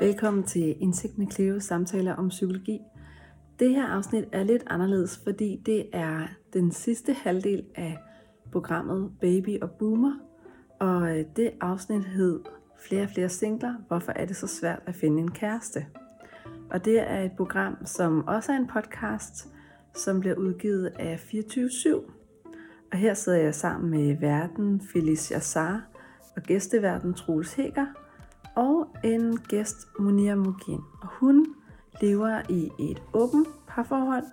Velkommen til Indsigt med Cleo samtaler om psykologi. Det her afsnit er lidt anderledes, fordi det er den sidste halvdel af programmet Baby og Boomer. Og øh, det afsnit hed Flere og flere singler. Hvorfor er det så svært at finde en kæreste? Og det er et program, som også er en podcast, som bliver udgivet af 24-7. Og her sidder jeg sammen med verden Felicia Sar og gæsteverden Troels Hækker – og en gæst, Munir Mugin. Og hun lever i et åbent parforhold.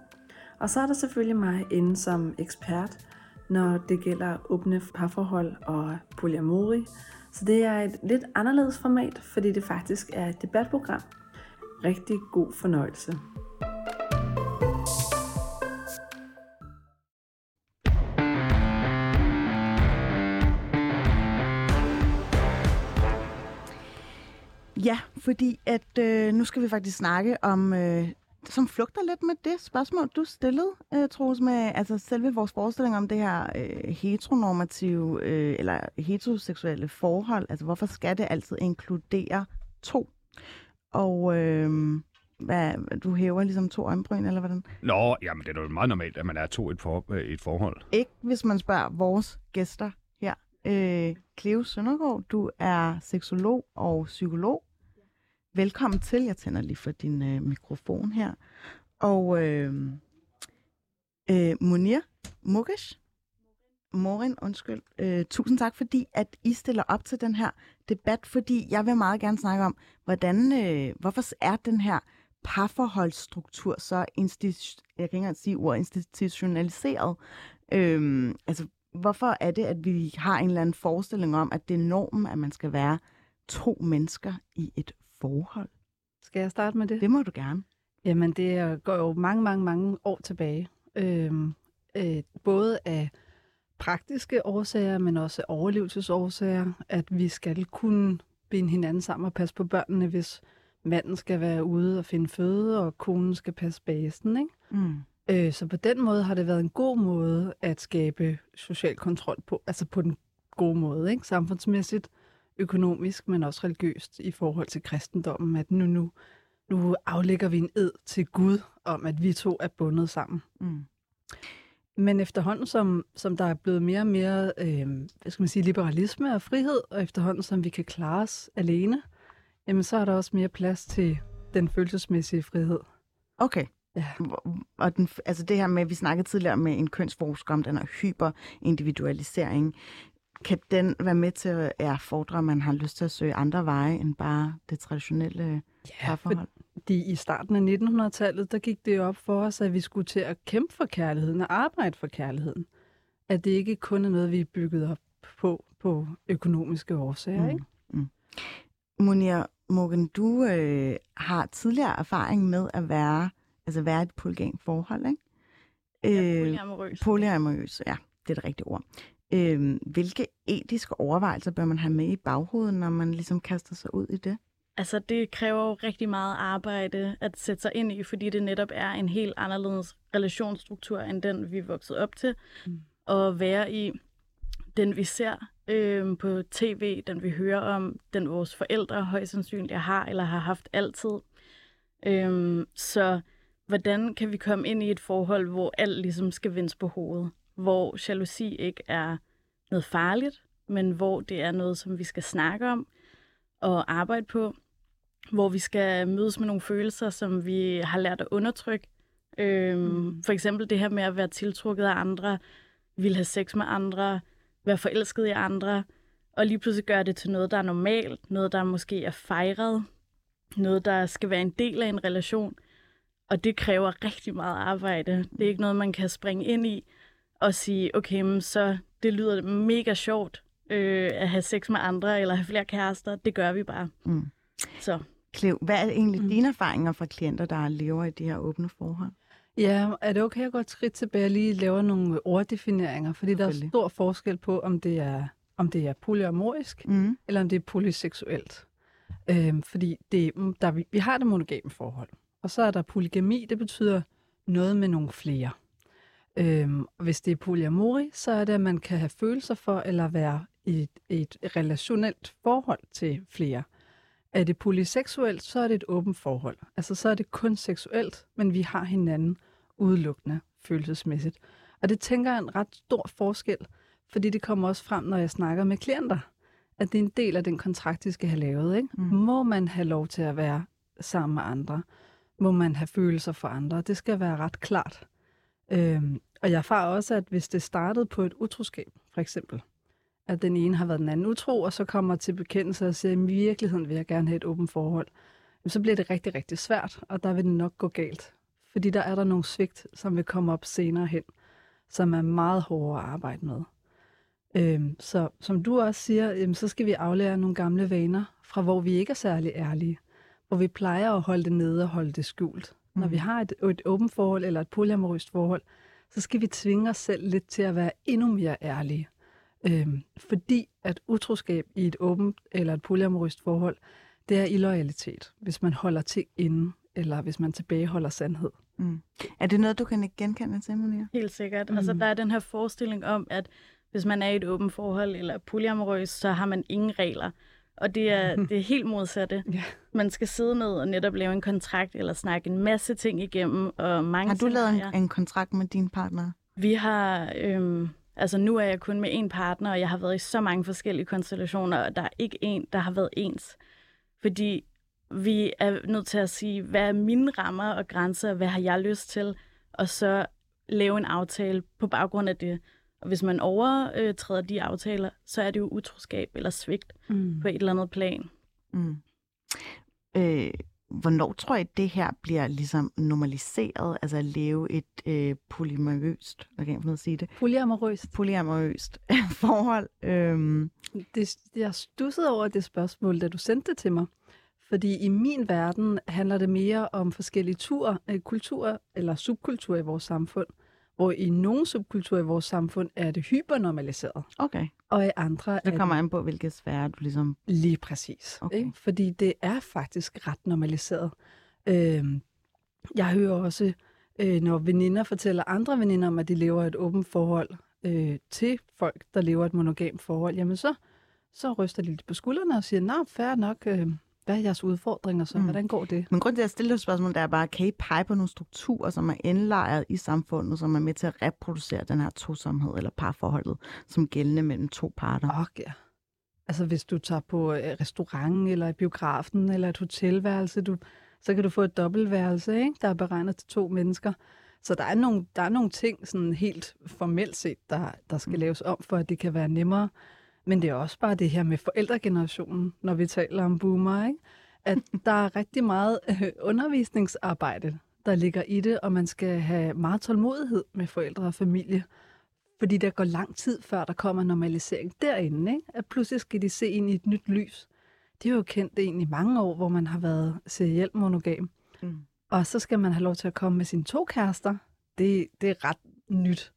Og så er der selvfølgelig mig inde som ekspert, når det gælder åbne parforhold og polyamori. Så det er et lidt anderledes format, fordi det faktisk er et debatprogram. Rigtig god fornøjelse. Fordi at øh, nu skal vi faktisk snakke om, øh, som flugter lidt med det spørgsmål, du stillede, øh, Troels, med altså selve vores forestilling om det her øh, heteronormative øh, eller heteroseksuelle forhold. Altså hvorfor skal det altid inkludere to? Og øh, hvad, du hæver ligesom to øjenbryn, eller hvordan? Nå, jamen det er jo meget normalt, at man er to i et, for, øh, et forhold. Ikke hvis man spørger vores gæster her. Øh, Cleo Søndergaard, du er seksolog og psykolog. Velkommen til. Jeg tænder lige for din øh, mikrofon her. Og øh, øh, Munir Mukesh, Morin, undskyld. Øh, tusind tak, fordi at I stiller op til den her debat, fordi jeg vil meget gerne snakke om, hvordan, øh, hvorfor er den her parforholdsstruktur så institu- jeg kan ikke engang sige ord, institutionaliseret. Øhm, altså, hvorfor er det, at vi har en eller anden forestilling om, at det er normen, at man skal være to mennesker i et forhold? Skal jeg starte med det? Det må du gerne. Jamen, det går jo mange, mange, mange år tilbage. Øhm, øh, både af praktiske årsager, men også overlevelsesårsager, at vi skal kunne binde hinanden sammen og passe på børnene, hvis manden skal være ude og finde føde, og konen skal passe basen. Ikke? Mm. Øh, så på den måde har det været en god måde at skabe social kontrol på, altså på den gode måde, ikke? samfundsmæssigt økonomisk, men også religiøst i forhold til kristendommen, at nu, nu, nu aflægger vi en ed til Gud om, at vi to er bundet sammen. Mm. Men efterhånden, som, som der er blevet mere og mere øh, hvad skal man sige, liberalisme og frihed, og efterhånden, som vi kan klare os alene, jamen, så er der også mere plads til den følelsesmæssige frihed. Okay. Ja. Og den, altså det her med, vi snakkede tidligere med en kønsforsker om den her hyperindividualisering kan den være med til at erfordre, at man har lyst til at søge andre veje end bare det traditionelle ja, parforhold? Fordi i starten af 1900-tallet, der gik det op for os, at vi skulle til at kæmpe for kærligheden og arbejde for kærligheden. At det ikke kun er noget, vi er bygget op på, på økonomiske årsager. Mm. Ikke? Mm. Monia Morgan, du øh, har tidligere erfaring med at være, altså være et polygam forhold, ikke? Ja, øh, polyamorøs. Polyamorøs, ja, det er det rigtige ord. Øh, hvilke etiske overvejelser bør man have med i baghovedet, når man ligesom kaster sig ud i det? Altså, det kræver jo rigtig meget arbejde at sætte sig ind i, fordi det netop er en helt anderledes relationsstruktur, end den vi er vokset op til. Mm. Og være i den, vi ser øh, på tv, den vi hører om, den vores forældre højst sandsynligt har eller har haft altid. Øh, så hvordan kan vi komme ind i et forhold, hvor alt ligesom skal vendes på hovedet? Hvor jalousi ikke er noget farligt, men hvor det er noget, som vi skal snakke om og arbejde på, hvor vi skal mødes med nogle følelser, som vi har lært at undertrykke. Øhm, mm. For eksempel det her med at være tiltrukket af andre, vil have sex med andre, være forelsket i andre, og lige pludselig gøre det til noget, der er normalt, noget, der måske er fejret, noget, der skal være en del af en relation. Og det kræver rigtig meget arbejde. Det er ikke noget, man kan springe ind i og sige, okay, men så det lyder mega sjovt øh, at have sex med andre, eller have flere kærester. Det gør vi bare. Mm. Så. Cleo, hvad er egentlig mm. dine erfaringer fra klienter, der lever i de her åbne forhold? Ja, er det okay at gå et skridt tilbage og lige lave nogle orddefineringer? Fordi der er stor forskel på, om det er, om det er polyamorisk, mm. eller om det er polyseksuelt. Øhm, fordi det, der, vi, vi har det monogame forhold. Og så er der polygami, det betyder noget med nogle flere. Øhm, hvis det er polyamori, så er det, at man kan have følelser for eller være i et, et relationelt forhold til flere. Er det polyseksuelt, så er det et åbent forhold. Altså så er det kun seksuelt, men vi har hinanden udelukkende følelsesmæssigt. Og det tænker jeg er en ret stor forskel, fordi det kommer også frem, når jeg snakker med klienter, at det er en del af den kontrakt, de skal have lavet. Ikke? Mm. Må man have lov til at være sammen med andre? Må man have følelser for andre? Det skal være ret klart. Øhm, og jeg erfarer også, at hvis det startede på et utroskab, for eksempel, at den ene har været den anden utro, og så kommer til bekendelse og siger, at i virkeligheden vil jeg gerne have et åbent forhold, så bliver det rigtig, rigtig svært, og der vil det nok gå galt. Fordi der er der nogle svigt, som vil komme op senere hen, som er meget hårdere at arbejde med. Øhm, så som du også siger, jamen, så skal vi aflære nogle gamle vaner, fra hvor vi ikke er særlig ærlige. Hvor vi plejer at holde det nede og holde det skjult. Mm. Når vi har et, et åbent forhold eller et polyamorøst forhold, så skal vi tvinge os selv lidt til at være endnu mere ærlige. Øhm, fordi at utroskab i et åbent eller et polyamorøst forhold, det er illoyalitet, hvis man holder ting inde, eller hvis man tilbageholder sandhed. Mm. Er det noget, du kan genkende til, Monia? Helt sikkert. Mm. Altså, der er den her forestilling om, at hvis man er i et åbent forhold eller polyamorøs, så har man ingen regler. Og det er, det er helt modsatte. Ja. Man skal sidde ned og netop lave en kontrakt, eller snakke en masse ting igennem. Og mange Har du lavet en, en kontrakt med din partner? Vi har... Øhm, altså, nu er jeg kun med én partner, og jeg har været i så mange forskellige konstellationer, og der er ikke en, der har været ens. Fordi vi er nødt til at sige, hvad er mine rammer og grænser, hvad har jeg lyst til, og så lave en aftale på baggrund af det. Og hvis man overtræder de aftaler, så er det jo utroskab eller svigt Mm. på et eller andet plan. Mm. Øh, hvornår tror I, det her bliver ligesom normaliseret, altså at leve et øh, polyamorøst, hvad kan jeg sige det, Polyamorøst. polyamorøst forhold? Øhm, Det, jeg stussede over det spørgsmål, da du sendte det til mig. Fordi i min verden handler det mere om forskellige turer, øh, kulturer eller subkulturer i vores samfund. Hvor i nogle subkulturer i vores samfund er det hypernormaliseret, okay, og i andre er det kommer det an på, hvilke sfære du ligesom... lige præcis. Okay. Ikke? Fordi det er faktisk ret normaliseret. Øhm, jeg hører også, øh, når veninder fortæller andre veninder om, at de lever et åbent forhold øh, til folk, der lever et monogamt forhold, jamen så, så ryster de lidt på skuldrene og siger, nå, fair nok, øh, hvad er jeres udfordringer så? Mm. Hvordan går det? Men grund til, at jeg stiller spørgsmål, det er bare, kan I pege på nogle strukturer, som er indlejret i samfundet, som er med til at reproducere den her tosomhed eller parforholdet, som gældende mellem to parter? Ja. Altså hvis du tager på øh, restaurant eller i biografen eller et hotelværelse, du, så kan du få et dobbeltværelse, ikke? der er beregnet til to mennesker. Så der er nogle, der er nogle ting sådan helt formelt set, der, der skal Mm. laves om, for at det kan være nemmere. Men det er også bare det her med forældregenerationen, når vi taler om boomer, ikke? at der er rigtig meget øh, undervisningsarbejde, der ligger i det, og man skal have meget tålmodighed med forældre og familie. Fordi der går lang tid, før der kommer normalisering derinde. Ikke? At pludselig skal de se ind i et nyt lys. Det er jo kendt egentlig i mange år, hvor man har været serielt monogam. Mm. Og så skal man have lov til at komme med sine to kærester. Det, det er ret nyt.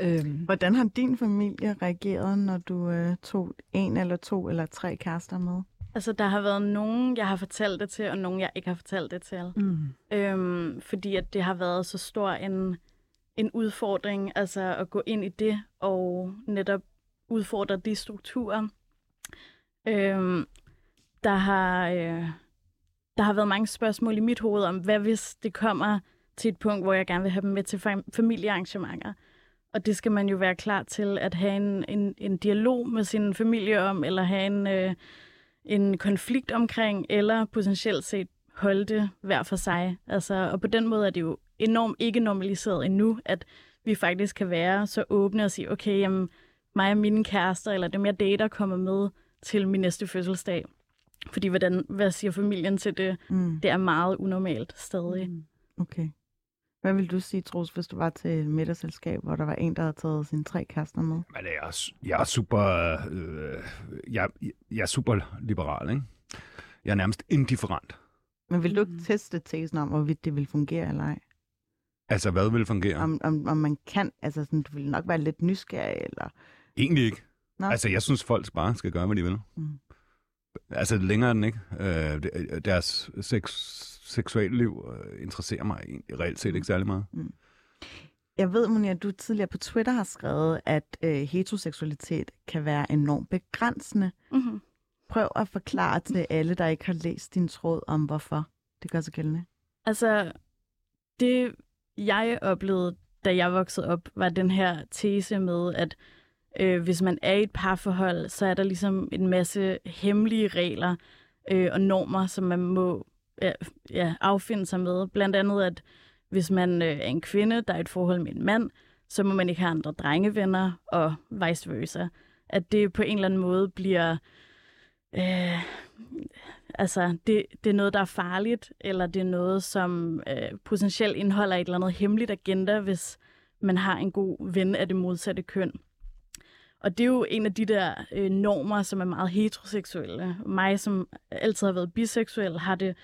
Øhm, Hvordan har din familie reageret, når du øh, tog en eller to eller tre kærester med? Altså, der har været nogen, jeg har fortalt det til, og nogen, jeg ikke har fortalt det til. mm. Øhm, fordi at det har været så stor en, en udfordring, altså at gå ind i det og netop udfordre de strukturer. Øhm, der har øh, der har været mange spørgsmål i mit hoved om, hvad hvis det kommer til et punkt, hvor jeg gerne vil have dem med til fam- familiearrangementer. Og det skal man jo være klar til at have en, en, en dialog med sin familie om, eller have en, øh, en konflikt omkring, eller potentielt set holde det hver for sig. Altså, og på den måde er det jo enormt ikke normaliseret endnu, at vi faktisk kan være så åbne og sige, okay, jamen, mig og mine kærester, eller dem jeg dater, kommer med til min næste fødselsdag. Fordi hvordan, hvad siger familien til det? Mm. Det er meget unormalt stadig. Mm. Okay. Hvad vil du sige, Troels, hvis du var til et middagsselskab, hvor der var en, der havde taget sine tre kærester med? Men jeg er, jeg er super, øh, jeg, jeg er super liberal, ikke? Jeg er nærmest indifferent. Men vil du ikke Mm. teste tesen om, hvorvidt det vil fungere eller ej? Altså, hvad vil fungere? Om, om, om man kan, altså sådan, du vil nok være lidt nysgerrig, eller... Egentlig ikke. Nå. Altså, jeg synes, folk bare skal gøre, hvad de vil. Mm. Altså, længere end ikke. Øh, det- deres sex, seksuelle liv øh, interesserer mig egentlig reelt set ikke særlig meget. Jeg ved, Monia, at du tidligere på Twitter har skrevet, at øh, heteroseksualitet kan være enormt begrænsende. Mm-hmm. prøv at forklare til alle, der ikke har læst din tråd om, hvorfor det gør sig gældende. Altså, det jeg oplevede, da jeg voksede op, var den her tese med, at øh, hvis man er i et parforhold, så er der ligesom en masse hemmelige regler øh, og normer, som man må ja, ja, affinde sig med. Blandt andet, at hvis man øh, er en kvinde, der er i et forhold med en mand, så må man ikke have andre drengevenner, og vice versa. At det på en eller anden måde bliver... Øh, altså, det, det er noget, der er farligt, eller det er noget, som øh, potentielt indeholder et eller andet hemmeligt agenda, hvis man har en god ven af det modsatte køn. Og det er jo en af de der øh, normer, som er meget heteroseksuelle. Mig, som altid har været biseksuel, har det,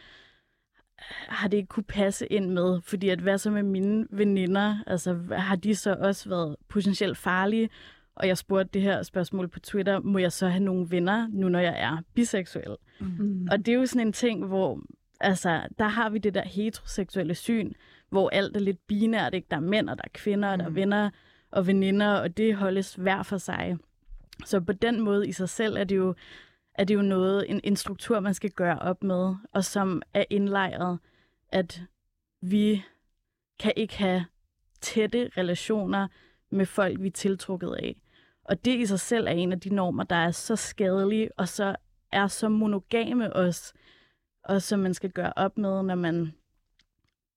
har det ikke kunne passe ind med, fordi at hvad så med mine veninder, altså har de så også været potentielt farlige? Og jeg spurgte det her spørgsmål på Twitter, må jeg så have nogle venner, nu når jeg er biseksuel? Mm. Og det er jo sådan en ting, hvor altså, der har vi det der heteroseksuelle syn, hvor alt er lidt binært, ikke? Der er mænd, og der er kvinder, og der er venner og veninder, og det holdes hver for sig. Så på den måde i sig selv er det jo, er det jo noget, en, en struktur, man skal gøre op med, og som er indlejret, at vi kan ikke have tætte relationer med folk, vi er tiltrukket af. Og det i sig selv er en af de normer, der er så skadelige, og så er så monogame også, og som man skal gøre op med, når man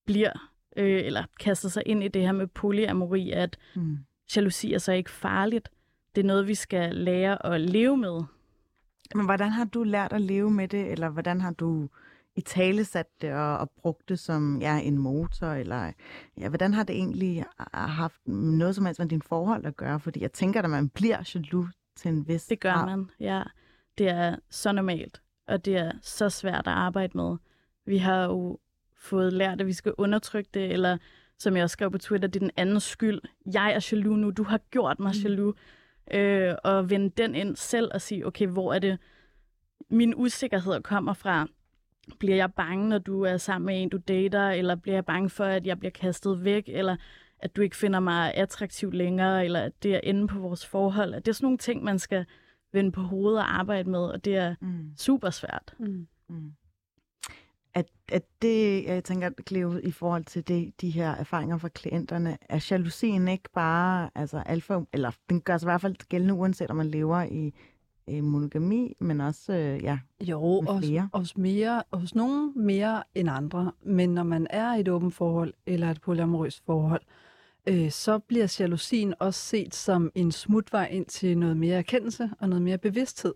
bliver, øh, eller kaster sig ind i det her med polyamori, at mm jalousi er så ikke farligt. Det er noget, vi skal lære at leve med. Men hvordan har du lært at leve med det, eller hvordan har du i tale sat det og, og brugt det som ja, en motor, eller ja, hvordan har det egentlig haft noget som helst med din forhold at gøre? Fordi jeg tænker, at man bliver jaloux til en vis Det gør grad. man, ja. Det er så normalt, og det er så svært at arbejde med. Vi har jo fået lært, at vi skal undertrykke det, eller som jeg også skrev på Twitter, det er den andens skyld. Jeg er jaloux nu, du har gjort mig mm. jaloux. Øh, og vende den ind selv og sige, okay, hvor er det, min usikkerhed kommer fra? Bliver jeg bange, når du er sammen med en, du dater, eller bliver jeg bange for, at jeg bliver kastet væk, eller at du ikke finder mig attraktiv længere, eller at det er inde på vores forhold? Det er sådan nogle ting, man skal vende på hovedet og arbejde med, og det er mm. super svært. Mm. Mm. At, at det, jeg tænker, Cleo, i forhold til det, de her erfaringer fra klienterne, er jalousien ikke bare, altså alfa, eller den gør sig i hvert fald gældende, uanset om man lever i øh, monogami, men også øh, ja, jo, med flere. Hos, mere, hos nogen mere end andre. Men når man er i et åbent forhold eller et polyamorøst forhold, øh, så bliver jalousien også set som en smutvej ind til noget mere erkendelse og noget mere bevidsthed.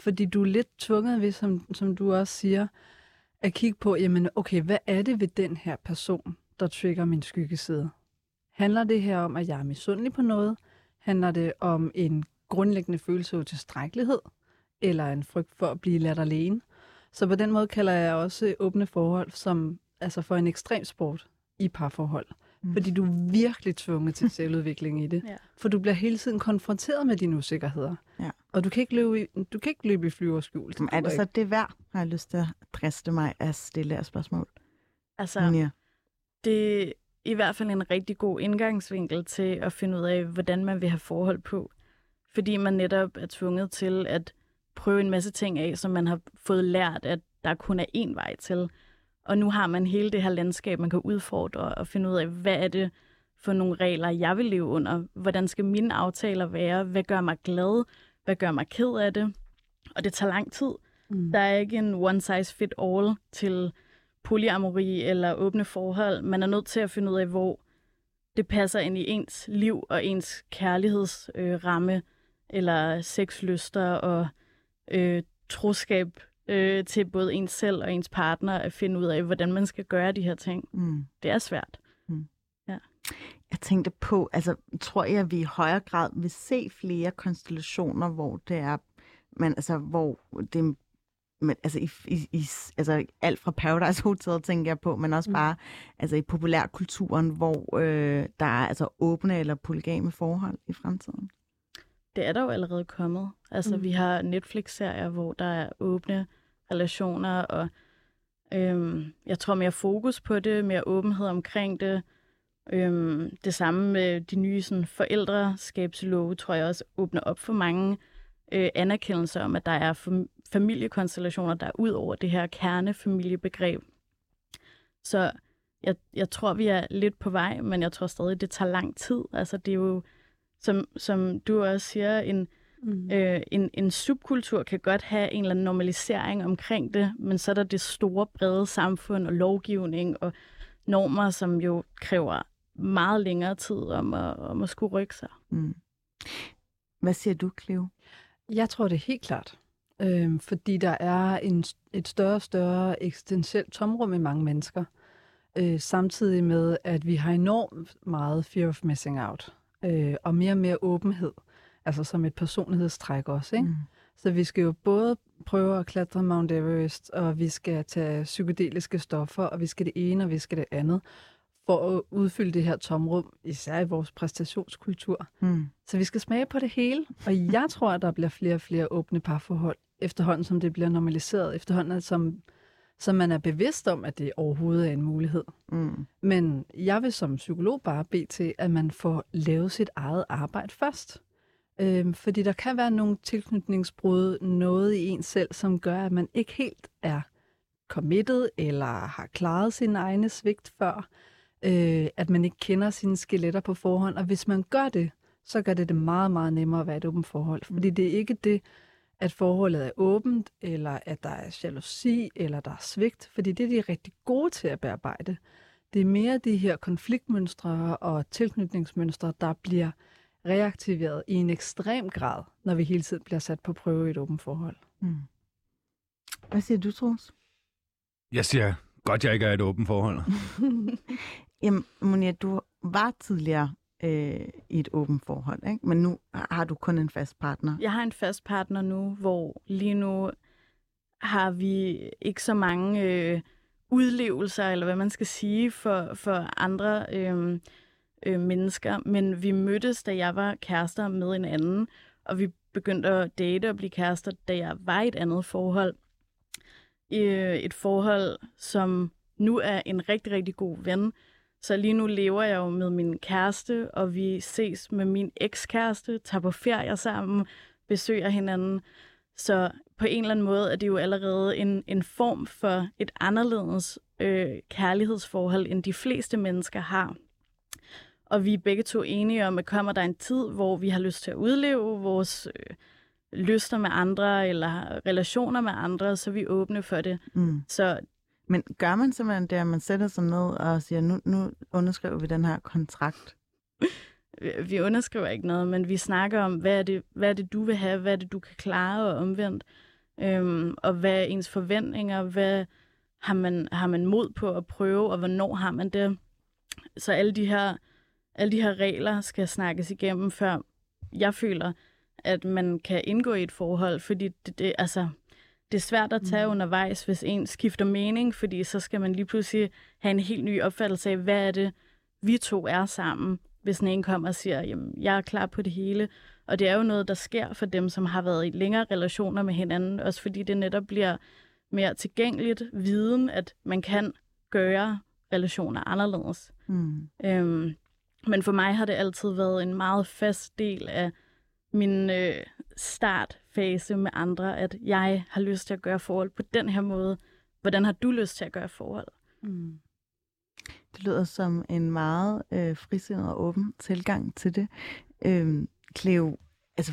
Fordi du er lidt tvunget ved, som, som du også siger, at kigge på, jamen okay, hvad er det ved den her person, der trigger min skyggeside? Handler det her om, at jeg er misundelig på noget? Handler det om en grundlæggende følelse af tilstrækkelighed? Eller en frygt for at blive ladt alene? Så på den måde kalder jeg også åbne forhold som altså for en ekstrem sport i parforhold. Mm. Fordi du er virkelig tvunget til selvudvikling i det. ja. For du bliver hele tiden konfronteret med dine usikkerheder. Ja. Og du kan ikke løbe i, du kan ikke løbe i flyverskjul. Er det så det værd, har jeg lyst til at driste mig at stille af spørgsmål? Altså, ja. det er i hvert fald en rigtig god indgangsvinkel til at finde ud af, hvordan man vil have forhold på. Fordi man netop er tvunget til at prøve en masse ting af, som man har fået lært, at der kun er én vej til. Og nu har man hele det her landskab, man kan udfordre og finde ud af, hvad er det for nogle regler, jeg vil leve under? Hvordan skal mine aftaler være? Hvad gør mig glad? Hvad gør mig ked af det? Og det tager lang tid. Mm. Der er ikke en one size fit all til polyamori eller åbne forhold. Man er nødt til at finde ud af, hvor det passer ind i ens liv og ens kærlighedsramme, øh, eller sexlyster og øh, troskab øh, til både ens selv og ens partner at finde ud af, hvordan man skal gøre de her ting. Mm. Det er svært. Mm. Ja. Jeg tænkte på, altså tror jeg, at vi i højere grad vil se flere konstellationer, hvor det er, men altså, hvor det men, altså, i, i, i, altså alt fra Paradise Hotel tænker jeg på, men også mm. bare altså, i populærkulturen, hvor øh, der er altså åbne eller polygame forhold i fremtiden. Det er der jo allerede kommet. Altså, mm. vi har Netflix-serier, hvor der er åbne relationer, og øhm, jeg tror mere fokus på det, mere åbenhed omkring det. Øhm, det samme med de nye sådan, forældreskabslove, tror jeg også åbner op for mange øh, anerkendelser om, at der er familiekonstellationer, der er ud over det her kernefamiliebegreb. Så jeg, jeg tror, vi er lidt på vej, men jeg tror stadig, det tager lang tid. Altså, det er jo, som, som du også siger, en, mm. øh, en, en subkultur kan godt have en eller anden normalisering omkring det, men så er der det store, brede samfund og lovgivning og normer, som jo kræver meget længere tid om at, om at skulle rykke sig. Mm. Hvad siger du, Cleo? Jeg tror det er helt klart. Øh, fordi der er en, et større og større eksistentielt tomrum i mange mennesker. Øh, samtidig med, at vi har enormt meget fear of missing out. Øh, og mere og mere åbenhed. Altså som et personlighedstræk også. Ikke? Mm. Så vi skal jo både prøve at klatre Mount Everest, og vi skal tage psykedeliske stoffer, og vi skal det ene, og vi skal det andet for at udfylde det her tomrum, især i vores præstationskultur. Mm. Så vi skal smage på det hele, og jeg tror, at der bliver flere og flere åbne parforhold, efterhånden som det bliver normaliseret, efterhånden som, som man er bevidst om, at det overhovedet er en mulighed. Mm. Men jeg vil som psykolog bare bede til, at man får lavet sit eget arbejde først. Øhm, fordi der kan være nogle tilknytningsbrud, noget i en selv, som gør, at man ikke helt er committed, eller har klaret sin egne svigt før, øh, at man ikke kender sine skeletter på forhånd. Og hvis man gør det, så gør det det meget, meget nemmere at være et åbent forhold. Fordi det er ikke det, at forholdet er åbent, eller at der er jalousi, eller der er svigt, fordi det er de rigtig gode til at bearbejde. Det er mere de her konfliktmønstre og tilknytningsmønstre, der bliver reaktiveret i en ekstrem grad, når vi hele tiden bliver sat på prøve i et åbent forhold. Mm. Hvad siger du, Troels? Jeg siger, godt jeg ikke er et åbent forhold. Jamen, Monia, du var tidligere øh, i et åbent forhold, ikke? men nu har du kun en fast partner. Jeg har en fast partner nu, hvor lige nu har vi ikke så mange øh, udlevelser, eller hvad man skal sige, for, for andre øh, øh, mennesker. Men vi mødtes, da jeg var kærester med en anden, og vi begyndte at date og blive kærester, da jeg var i et andet forhold. Øh, et forhold, som nu er en rigtig, rigtig god ven, så lige nu lever jeg jo med min kæreste, og vi ses med min ekskæreste, tager på ferie sammen, besøger hinanden. Så på en eller anden måde er det jo allerede en, en form for et anderledes øh, kærlighedsforhold, end de fleste mennesker har. Og vi er begge to enige om, at kommer der en tid, hvor vi har lyst til at udleve vores øh, lyster med andre, eller relationer med andre, så er vi åbne for det. Mm. Så men gør man simpelthen det, at man sætter sig ned og siger, nu, nu underskriver vi den her kontrakt? vi underskriver ikke noget, men vi snakker om, hvad er det, hvad er det du vil have, hvad er det, du kan klare og omvendt, øhm, og hvad er ens forventninger, hvad har man, har man mod på at prøve, og hvornår har man det. Så alle de her, alle de her regler skal snakkes igennem, før jeg føler, at man kan indgå i et forhold, fordi det, det altså, det er svært at tage mm. undervejs, hvis en skifter mening, fordi så skal man lige pludselig have en helt ny opfattelse af, hvad er det, vi to er sammen, hvis den ene kommer og siger, jamen, jeg er klar på det hele. Og det er jo noget, der sker for dem, som har været i længere relationer med hinanden, også fordi det netop bliver mere tilgængeligt viden, at man kan gøre relationer anderledes. Mm. Øhm, men for mig har det altid været en meget fast del af min øh, startfase med andre, at jeg har lyst til at gøre forhold på den her måde. Hvordan har du lyst til at gøre forhold? Mm. Det lyder som en meget øh, frisindet og åben tilgang til det. Øh, Cleo, altså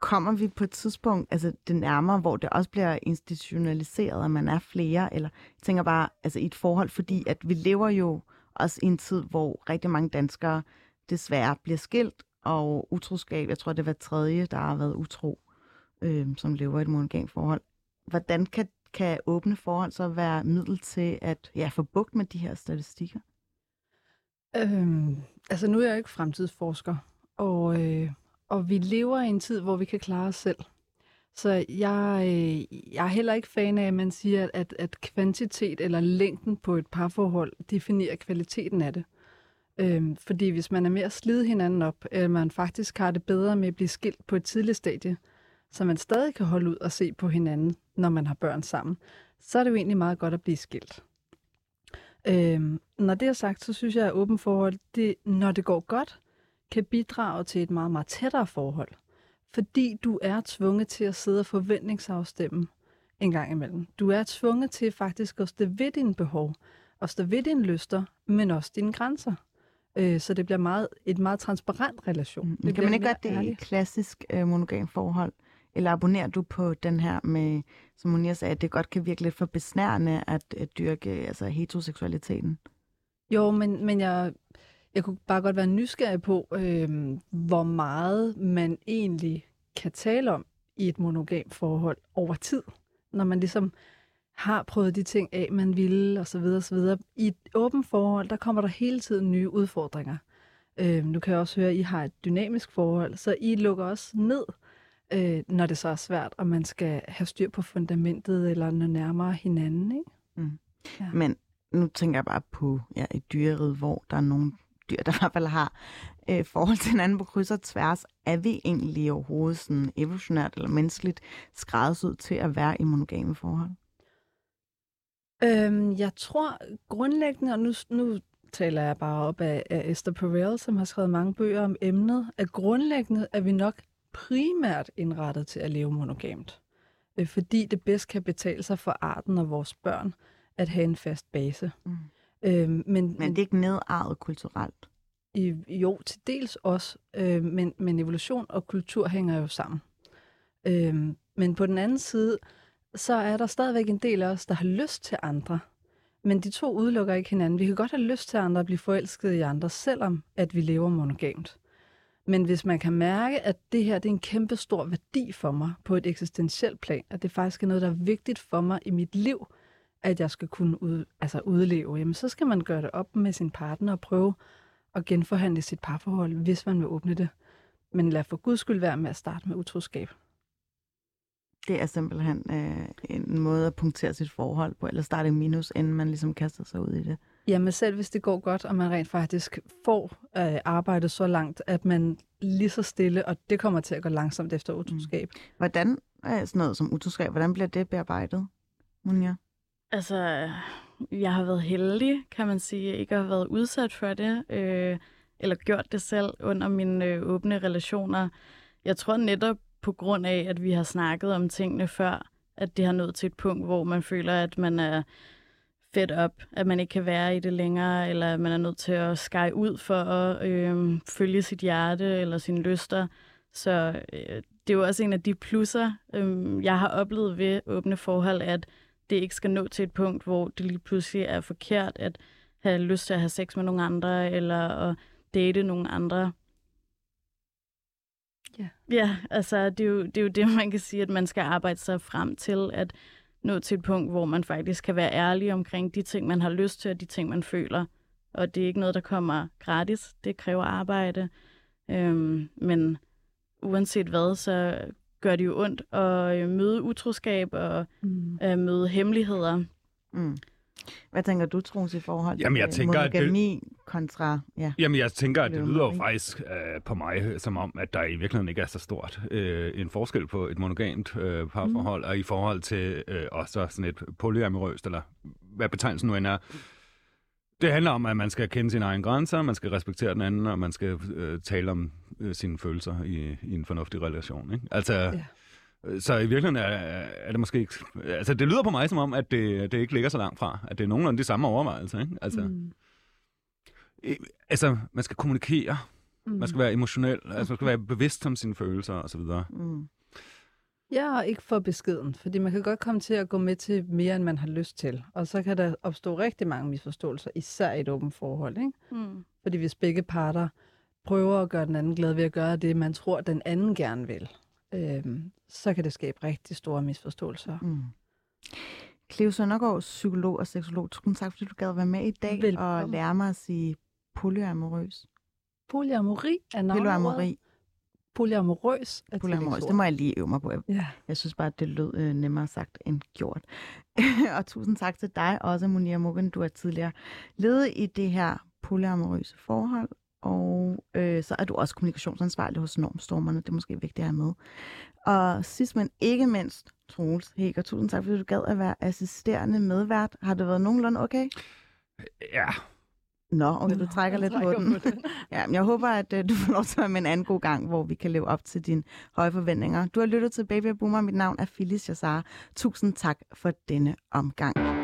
kommer vi på et tidspunkt, altså det nærmere, hvor det også bliver institutionaliseret, at man er flere, eller jeg tænker bare, altså i et forhold, fordi at vi lever jo også i en tid, hvor rigtig mange danskere desværre bliver skilt, og utroskab, jeg tror, det var tredje, der har været utro, øh, som lever i et monogamt forhold. Hvordan kan, kan åbne forhold så være middel til at ja, få bugt med de her statistikker? Øhm, altså nu er jeg ikke fremtidsforsker, og, øh, og vi lever i en tid, hvor vi kan klare os selv. Så jeg, øh, jeg er heller ikke fan af, at man siger, at, at kvantitet eller længden på et parforhold definerer kvaliteten af det. Øhm, fordi hvis man er med at slide hinanden op, eller man faktisk har det bedre med at blive skilt på et tidligt stadie, så man stadig kan holde ud og se på hinanden, når man har børn sammen, så er det jo egentlig meget godt at blive skilt. Øhm, når det er sagt, så synes jeg, at åben forhold, det, når det går godt, kan bidrage til et meget, meget tættere forhold. Fordi du er tvunget til at sidde og forventningsafstemme en gang imellem. Du er tvunget til faktisk at stå ved dine behov, og stå ved dine lyster, men også dine grænser. Øh, så det bliver meget, et meget transparent relation. Mm. Det kan man ikke gøre det i klassisk øh, monogam forhold? Eller abonnerer du på den her med, som Monia sagde, at det godt kan virke lidt for besnærende at, at dyrke altså heteroseksualiteten? Jo, men, men jeg, jeg kunne bare godt være nysgerrig på, øh, hvor meget man egentlig kan tale om i et monogam forhold over tid. Når man ligesom har prøvet de ting af, man ville, og så videre, og så videre. I et åbent forhold, der kommer der hele tiden nye udfordringer. Øh, nu kan jeg også høre, at I har et dynamisk forhold, så I lukker også ned, øh, når det så er svært, og man skal have styr på fundamentet, eller nå nærmere hinanden, ikke? Ja. Men nu tænker jeg bare på ja, et dyreriget, hvor der er nogle dyr, der i hvert fald har øh, forhold til hinanden på kryds og tværs. Er vi egentlig overhovedet sådan evolutionært eller menneskeligt skræddersyet til at være i monogame forhold? Øhm, jeg tror grundlæggende, og nu, nu taler jeg bare op af, af Esther Perel, som har skrevet mange bøger om emnet, at grundlæggende er vi nok primært indrettet til at leve monogamt. Øh, fordi det bedst kan betale sig for arten og vores børn at have en fast base. Mm. Øhm, men, Men det er ikke nedarvet kulturelt. i, jo, til dels også, øh, men, men evolution og kultur hænger jo sammen. Øh, men på den anden side, så er der stadigvæk en del af os, der har lyst til andre. Men de to udelukker ikke hinanden. Vi kan godt have lyst til andre at blive forelsket i andre, selvom at vi lever monogamt. Men hvis man kan mærke, at det her det er en kæmpe stor værdi for mig på et eksistentielt plan, at det faktisk er noget, der er vigtigt for mig i mit liv, at jeg skal kunne ud, altså udleve, jamen så skal man gøre det op med sin partner og prøve at genforhandle sit parforhold, hvis man vil åbne det. Men lad for guds skyld være med at starte med utroskab. Det er simpelthen øh, en måde at punktere sit forhold på, eller starte i minus, inden man ligesom kaster sig ud i det. Jamen selv hvis det går godt, og man rent faktisk får øh, arbejdet så langt, at man lige så stille, og det kommer til at gå langsomt efter utroskab. Mm. Hvordan er sådan noget som utroskab, hvordan bliver det bearbejdet, Munja? Altså, jeg har været heldig, kan man sige, ikke at have været udsat for det, øh, eller gjort det selv under mine øh, åbne relationer. Jeg tror netop på grund af, at vi har snakket om tingene før, at det har nået til et punkt, hvor man føler, at man er fedt op, at man ikke kan være i det længere, eller at man er nødt til at skære ud for at øh, følge sit hjerte eller sine lyster. Så øh, det er jo også en af de plusser, øh, jeg har oplevet ved åbne forhold, at det ikke skal nå til et punkt, hvor det lige pludselig er forkert at have lyst til at have sex med nogle andre, eller at date nogle andre. Ja. Ja, altså det er, jo, det er jo det, man kan sige, at man skal arbejde sig frem til, at nå til et punkt, hvor man faktisk kan være ærlig omkring de ting, man har lyst til, og de ting, man føler. Og det er ikke noget, der kommer gratis. Det kræver arbejde. Øhm, men uanset hvad, så gør det jo ondt at øh, møde utroskab og Mm. øh, møde hemmeligheder. Mm. Hvad tænker du, Troels, i forhold til Jamen, jeg øh, tænker, at det- monogami kontra... Ja. Jamen, jeg tænker, at det lyder jo faktisk øh, på mig som om, at der i virkeligheden ikke er så stort øh, en forskel på et monogamt øh, parforhold, mm. og i forhold til øh, også sådan et polyamorøst, eller hvad betegnelsen nu end er. Det handler om, at man skal kende sine egne grænser, man skal respektere den anden, og man skal øh, tale om øh, sine følelser i, i en fornuftig relation. Ikke? Altså, Ja. Øh, Så i virkeligheden er, er det måske ikke... Altså, det lyder på mig som om, at det, det ikke ligger så langt fra. At det er nogenlunde de samme overvejelser. Ikke? Altså, mm. Mm. altså, man skal kommunikere. Mm. Man skal være emotionel, altså man skal være bevidst om sine følelser og så videre. Mm. Ja, og ikke for beskeden, fordi man kan godt komme til at gå med til mere, end man har lyst til. Og så kan der opstå rigtig mange misforståelser, især i et åbent forhold. Ikke? Mm. Fordi hvis begge parter prøver at gøre den anden glad ved at gøre det, man tror, den anden gerne vil, øhm, så kan det skabe rigtig store misforståelser. Mm. Cleo Søndergaard, psykolog og seksolog. Tusind tak, fordi du gad være med i dag og Velbekomme. lære mig at sige polyamorøs. Polyamori er navnet. Polyamori. Polyamorøs er Polyamorøs. Det må jeg lige øve mig på. Ja. Jeg synes bare, at det lød øh, nemmere sagt end gjort. og tusind tak til dig også, Monia Mugen. Du er tidligere ledet i det her polyamorøse forhold. Og øh, så er du også kommunikationsansvarlig hos Normstormerne. Det er måske vigtigt at have med. Og sidst men ikke mindst, Troels Hækker, tusind tak, fordi du gad at være assisterende medvært. Har det været nogenlunde okay? Ja, Nå, og du trækker lidt på den. Ja, men jeg håber, at uh, du får lov til at være med en anden god gang, hvor vi kan leve op til dine høje forventninger. Du har lyttet til Baby Boomer. Mit navn er Phyllis Jassar. Tusind tak for denne omgang.